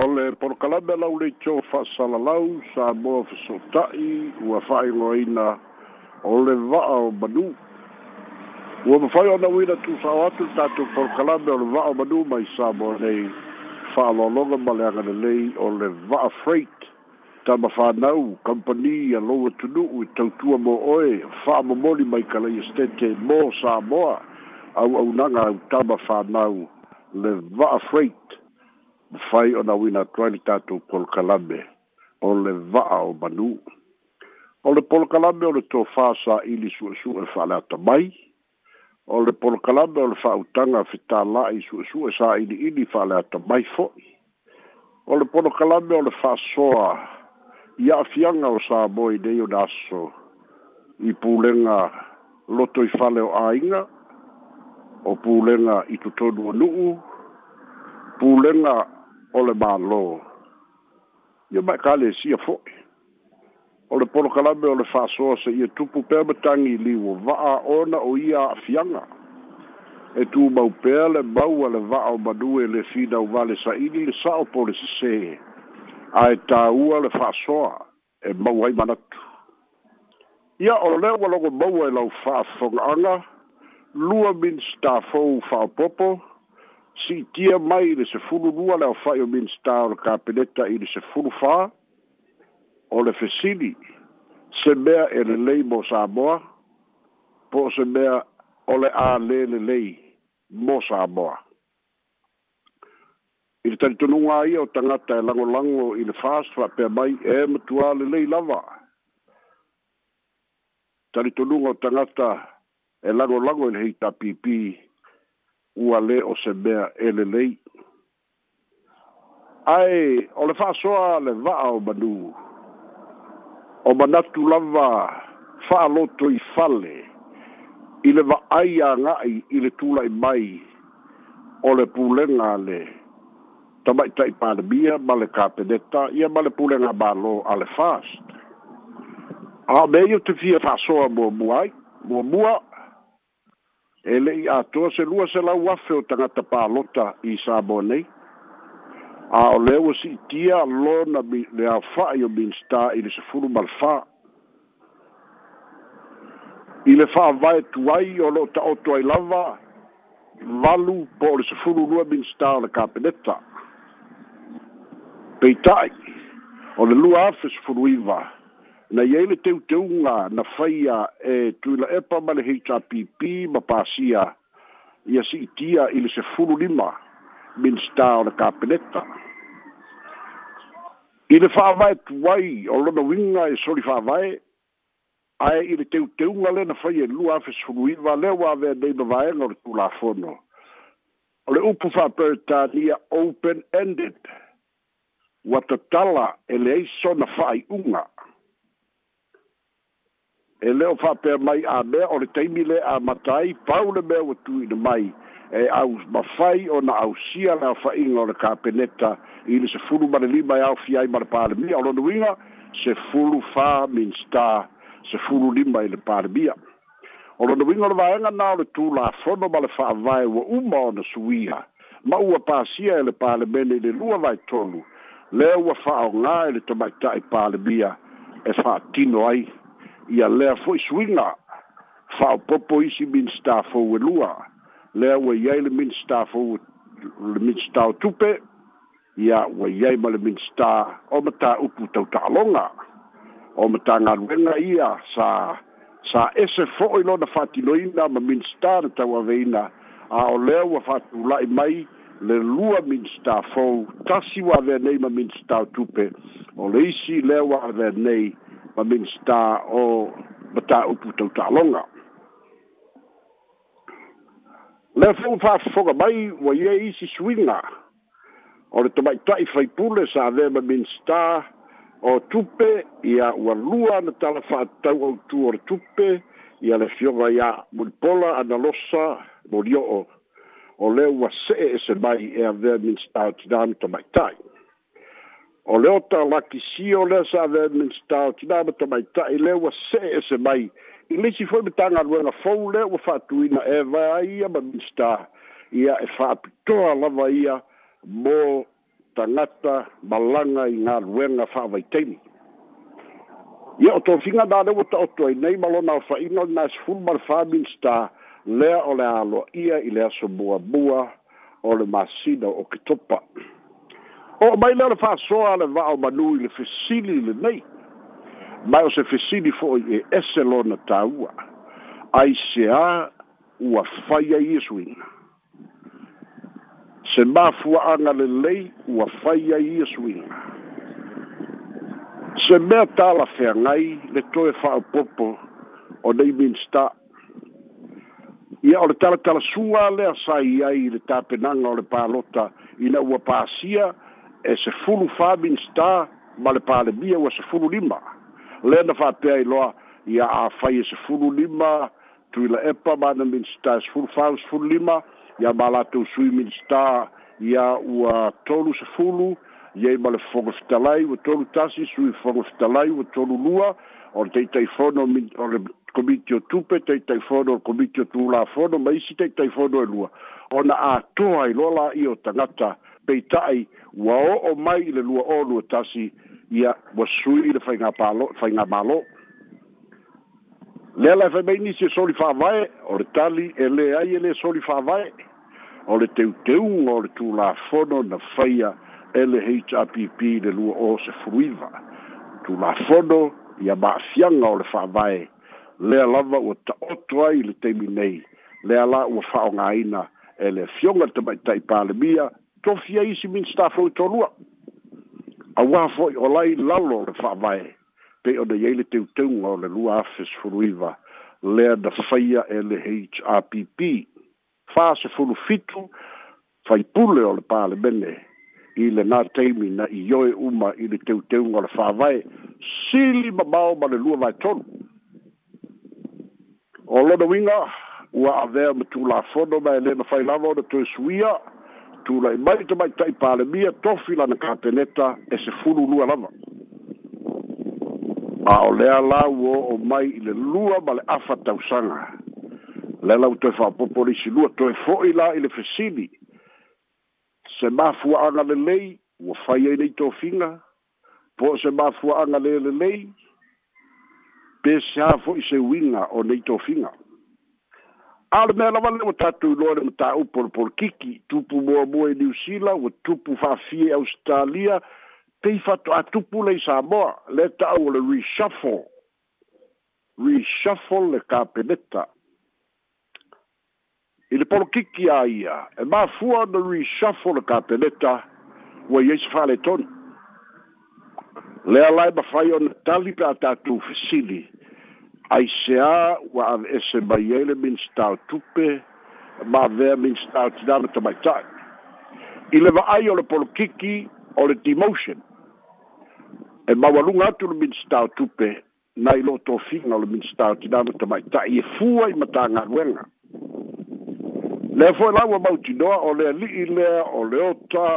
o le porokalame lau leitou fa'asalalau sa moa fesota'i ua fa'aigoaina o le va'a o manu ua mafai ona uina tusao atu tatou porokalame o le va'a o manu mai sa moa nei fa'alologa ma le agalelei o le va'a freit tama fānau kampani a lou atunu'u i tautua mo oe fa'amomoli mai kalaia stete mo sa moa au'aunaga au tama fānau le va'a freit fai ona wina twali tatu pol kalame o le va'a o manu o le pol kalame o le tofā sa ili suʻesu e fa'aleata mai o le pol kalame o le fa'autaga fetāla'i suʻesu e sa iliʻili fa'aleata mai fo'i o le pol kalame o le fa'asoa i a'afiaga o sa moi nei o naso i pulega loto i fale o āiga o pulega i totonu anu'u pulega o le malo ia mae kalesia e fo'i o le polokalame o le fa'asoa se ia tupu pea matagi i liu va'a ona o ia a'afiaga e tumau pea le mau a le va'a o manue le finauvale sa'ini le sa'o po le sesē ae tāua le fa'asoa e mau ai manatu ia o lea ua logo maua i lau fa'afoga'aga lua min stafou fa'apopo si tia mai le se fulu lua le awhai o minsta o le kapeneta i le se fulu fā o le fesili se mea e le lei mo Samoa po se mea o le a le le lei mo Samoa. I le tanitununga ia o tangata e lango lango i le fāsfa pe mai e matua le lei lava. Tanitununga o tangata e lango lango i le heita pipi ua lē o se mea elelei ae o le fa'asoa le va'a o manū o manatu lava fa'aloto i fale i le va'ai aga'i i le tula'i mai o le pulega le tama'ita'i palemia ma le kapeneta ia ma le pulega mālō a le fast a me i o te fia fa'asoa muamua ai muamua mua e le i atoa se lua se lau afe o tangata pālota i sābo nei. A o leo si tia lo na le a wha i o minsta i le se furu mal wha. I le wha vai tuai o lo ta oto ai lava valu po le se furu lua minsta le ka peneta. Peitai, o le lua afe se furu iwa. Peitai, na yele ia ile teuteuga na faia e tu tuila epa ma le hpp ma pasia ia siitia il se fulu lima minsta o le kapeneta i le fa'avae tu ai o lona uiga e soli fa'avae ai i le teuteuga lea na faia e lua afesefulu iva lea ua avea nei ma la fono le tulafono o le upu fa'apertania open ended ua tatala e na fai fa'ai'uga e leo fa'apea mai a mea o le taimi le amatai pau le mea ua tuina mai e au mafai ona ausia le aofa'iga o le kapeneta i le sefulu ma le lima e aofi ai ma le palemia o lona uiga sefulu fa minsta sefulu lima i le palemia o lona uiga o le vaega na o le tulafono ma le fa'avae ua uma ona suia ma ua pasia e le palemene i le lua vaetolu lea ua fa'aaogā i e le tamaita'i palemia e fa'atino ai ia lea foʻi suiga faaopopo isi minista fou e lua lea ua iai le minista fou le minista o tupe ia ua iai ma le minista o mataupu tautaaloga o matagaluega ia sa sa ese fo'i lona faatinoina ma minista na tauaveina a o lea ua faatulaʻi mai le lua minista fou tasi uavea nei ma minista o tupe o le isi lea uaavea nei ma minsta o mata upu tau talonga. Le fung fa foga mai wa ye isi swinga. O le tomai tai fai pule sa ade ma minsta o tupe ia ua lua na tala fa tau au tu o tupe ia le fionga ia mulpola analosa mulio o. O le ua se e se mai ea ve minsta o tidami tomai tai o leo ta laki si o le sa ve min sta o tina ma ta mai ta i le wa se e se mai i le si foi bitanga lua na fau le wa fa tu ina e va ia ma min sta ia e fa apitoa lava ia mo tangata malanga i ngā ruenga fa vai teimi ia o tō finga nā le wata o tō i nei malo nā fa ino nā si fulma le fa min sta lea o le alo ia i le aso bua bua o le masina o ki topa o mai lea o le fa'asoa le va'ao manui le fesili lenei mai o se fesili fo'i e ese lona tāua ai seā ua fai ai iesuina se mafua'aga lelei ua fai ai iesuina se mea talafeagai le toe fa'aopopo o nei minsta ia o le talatalasua lea sai ai i le tapenaga o le palota ina ua pasia pa e se fulu famin sta ma le palemia ua se fulu lima le na faapea i loa ia afai e se fulu lima tuila epa mana minsta e se fulu fau se fulu lima ia ma latou sui minsta ia ua tolu se fulu iai ma le fogafitalai ua tolu tasi sui fogafitalai ua tolu lua o le taitaifono o le komiti o tupe taitaifono o le komiti o tulafono ma isi taitaifono e lua ona atoa i loa la'i o tagata peitai ua o mai le lua o lua tasi ia ua sui le faiga palo faiga malo lea lae fai mai nisi soli fa'avae o le tali e le ai e lē soli fa'avae o le teu teu o le la tulafono na faia e le hpp le lua o se furuiva tulafono ia ma'afiaga o le fa'avae lea lava o ua ta'oto ai le taimi nei lea la o fa'aogāina e le fiongata mai tai palemia tofia ai si min sta fo to lua a wa fo o lalo le fa vai pe o de yele te tung o le lua afis fo riva le da faia e le hrpp fa se fo lu fitu fai pulle o le pale bene i le na teimi na i yoe uma i le teu teu ngore whawai sili ma mao ma le lua vai tonu o lona winga ua a vea tu la fono ma e le ma whai lava o na tue suia tulai mai te mai tai pale mia tofi na kateneta e se fulu lua lava a o lea la uo o mai i le lua ma le afa tausaga le lau toe faapopolisi lua toe fo'i la i le fesili se mafuaaga lelei ua fai ai nei tofinga. po se mafuaaga le lelei pe sea fo'i se uiga o nei tofinga. Ale me lava le tatu lore mata u por por kiki tupu mo mo e New Zealand o tupu fa fi Australia te fa to tupu le Samoa le ta o le reshuffle reshuffle le kapeneta ile por kiki ai e ma fu o reshuffle le kapeneta o ye se fale ton le ala ba fa yo tali pa tatu fisili aisea ua ave ese mai ai le minstau tupe ma avea minstau tinana tamaita'i i le va'ai o le polokiki o le demotion e maualuga atu le minstau tupe na i lo'o tofiga o le minstau tinana tamaita'i e fua i matagaluega lea fo'i la ua mautinoa o le ali'i lea o le ota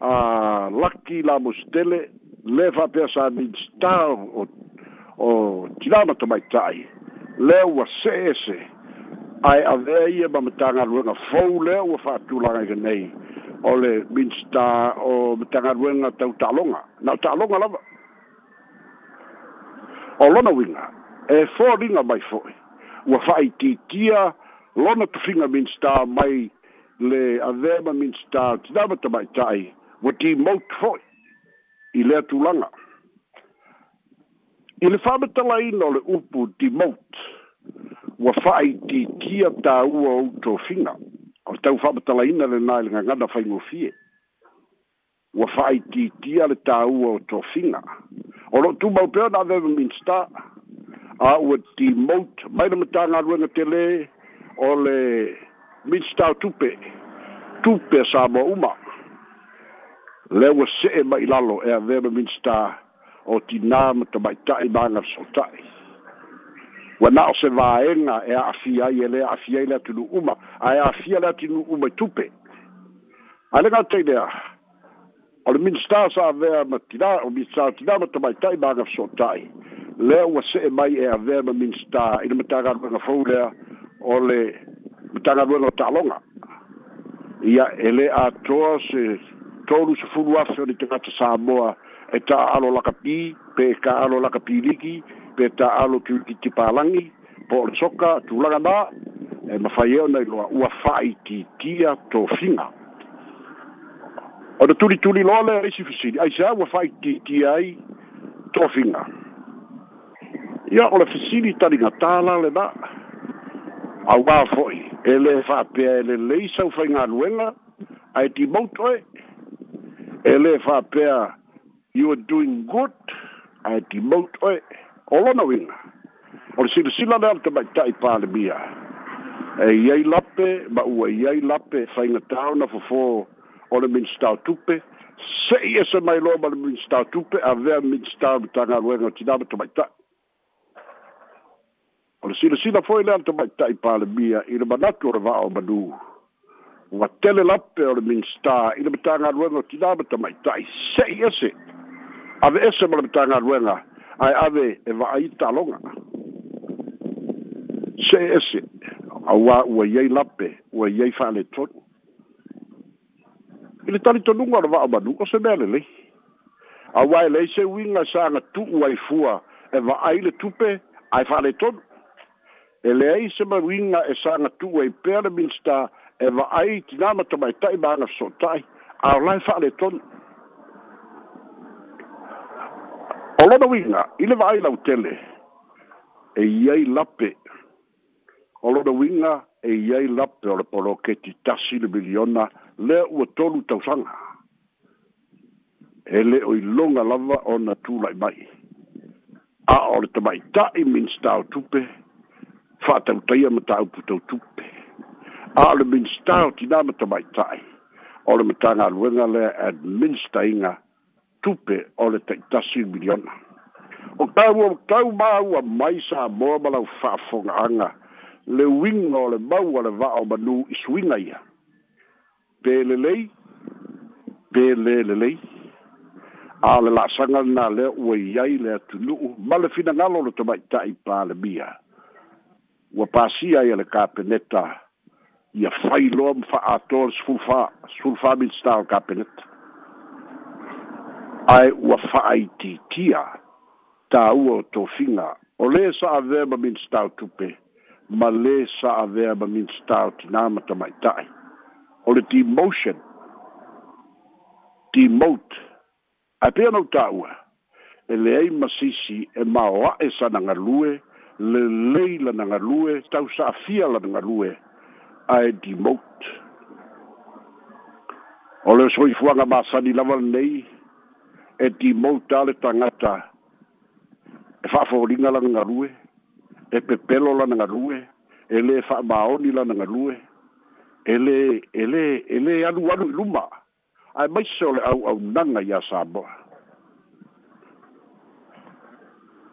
a laki le faapea sa o tirana to mai tai le wa sese ai a vei ba matanga runa fou le wa fa tu langa nei o le minsta o matanga runa tau talonga na talonga lava o lona winga e fō ringa mai fōi ua whai tītia lona tu finga minsta mai le a vema minsta tinamata mai tai wa tī mout fōi i lea tūlanga I le whamatala ino le upu di mout, wa whai ti kia tā ua o tō whinga. O tau whamatala ino le nai le ngangana whai ngō fie. Wa whai ti kia le tā ua o tō whinga. O lo tū mau peo nā vewa min stā, a ua di mout, mai na mata ngā ruenga te le, o le min stā tupe, tupe sā mō uma. Le ua se e mai lalo e a vewa min stā, o tinā ma tamaita'i maga sota'i ua Wa o se vaega e a'afia ai e lē a'afia ai le atunu'uma ae a'afia le atunu'uma i tupe ae le gatai lea o le minista sa'avea ma tinā o minista tinā ma tamaita'i maga sota'i lea ua se'e mai e avea ma minista i le matagaluega fou lea o le matagaluega o ta'aloga ia e lē atoa se tolu se fulu afe ni tagata sa moa e ta'alo lakapī pe ka'alo lakapī liki pe ta'alo kiliki tipalagi po o le soka tulaga lā e mafai e ona i loa ua fa'aitiitia tofiga o le tulituli loa lea isi fesili ai sa ua tia ai tofiga ia o le fesili taligatā la le au auā fo'i e lē fa'apea e lelei saufaigaluega ae timauto e e lē fa'apea you are doing good I demote oe o lona winga o le silasila le alata maitaʻi palemia e iai lape ma ua iai lape faigataona fofō o le minista tupe seʻi ese mai loa ma le minista tupe avea minista ma tagaluega o tinā tamaitaʻi o le silasila foi le alata maitaʻi palemia i le manatu o le vaʻa o manū ua tele lape o le minista i le matagaluega o tinā ma tamaitaʻi seʻi ese ave ese mo le tanga ruenga ai ave e va ai talonga se ese a wa wa ye lape wa ye fa le tot ile tali to lunga va ba du ko se bele le a wa le se winga sa nga tu wa i fua e va ai le tupe ai fa le tot e le ai se ma winga e sa nga tu wa i per minsta e va ai tinama to mai tai ba na so tai a lai fa le tot o lona ile vai le vaai e iai lape o lona uiga e iai lape o le poloketi tasi le miliona lea ua tolu tausanga. e lē o iloga lava na tula'i mai a o le tamaita'i minista o tupe fa'atautaia ma ta'aupu tau tupe a o le minista o tinā ma tamaita'i o le matagaluega lea administaiga e tupe o le taʻitasi miliona o tautau ma ua mai sa moa ma lau fa'afoga'aga le uiga o le mau a le va'a o manū isuina ia pelelei pelelelei a le la'asaga lenā lea ua i ai le atunu'u ma le finagalo o le tamaita'i palemia ua pasia ia le kapeneta ia failoa ma fa'aatoa le sufulufa sufulufa minstar o kapeneta ae ua fa'aitiitia tāua o tofiga o lē sa'avea ma minstau tupe ma lē sa'avea ma minstau tinā ma tamaita'i o le demotion demote ae pea nau tāua e leai masisi e maoa'e sa na galue lelei lana galue tausa'afia lana galue ae demote o le soifuaga masani lava lenei e di mouta le tangata e fa foringa la nga rue e pepelo la nga rue e le fa maoni la nga rue e le e le e le anu anu luma ai mai le au au nanga ya sabo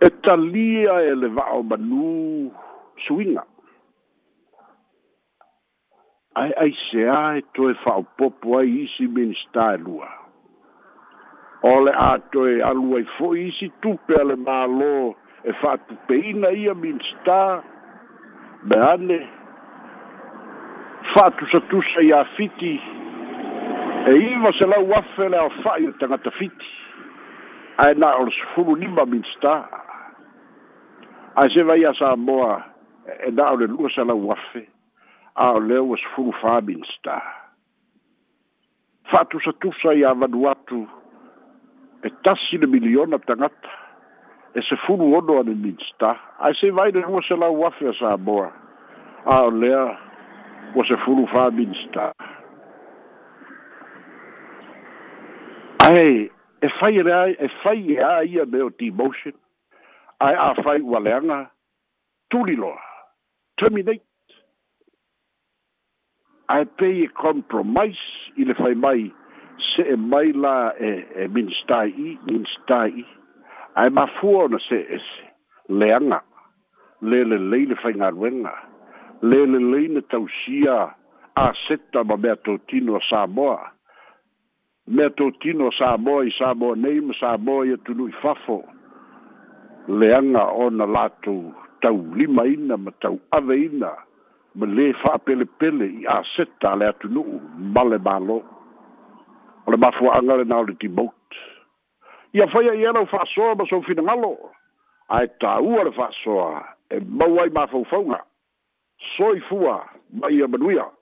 e talia e le va manu suinga ai ai se ai to e fa popo ai isi min sta lua o le a toe aluai fo'i isi tupe a le mālō e fa'atupeina ia minista me ane fa'atusatusa iā fiti e iva se lau afe le aofa'i o tagata fiti ae na o le sefulu lima minista ae se vai a samoa e na o lua se lau afe a o lea ua e sefulu fa minista fa'atusatusa iā vanuatu e tasi le miliona tagata e sefuluono ane minsta ae se vaina ua se lau afe a samoa a o lea ua sefulu fa minsta ae e fai lea e fai e a ia me o demotion ae afai ua leaga tuliloa terminate ae pei e compromise i le fai mai se e mai la e e minstai minstai ai ma fuona se es leanga le le le le fai wenga le le le ne tausia a setta ma me to tino sa mo me to tino sa mo i sa mo nei ma sa mo e tu lui fafo leanga ona la tau lima ina ma tau ave ina ma le fa pele pele i a setta le atu nu male malo o le mafuaaga lenā o le tibot ia faia i ala e o fa'asoa ma soufinagalo ae tāua le fa'asoa e mau ai soi fua ma a manuia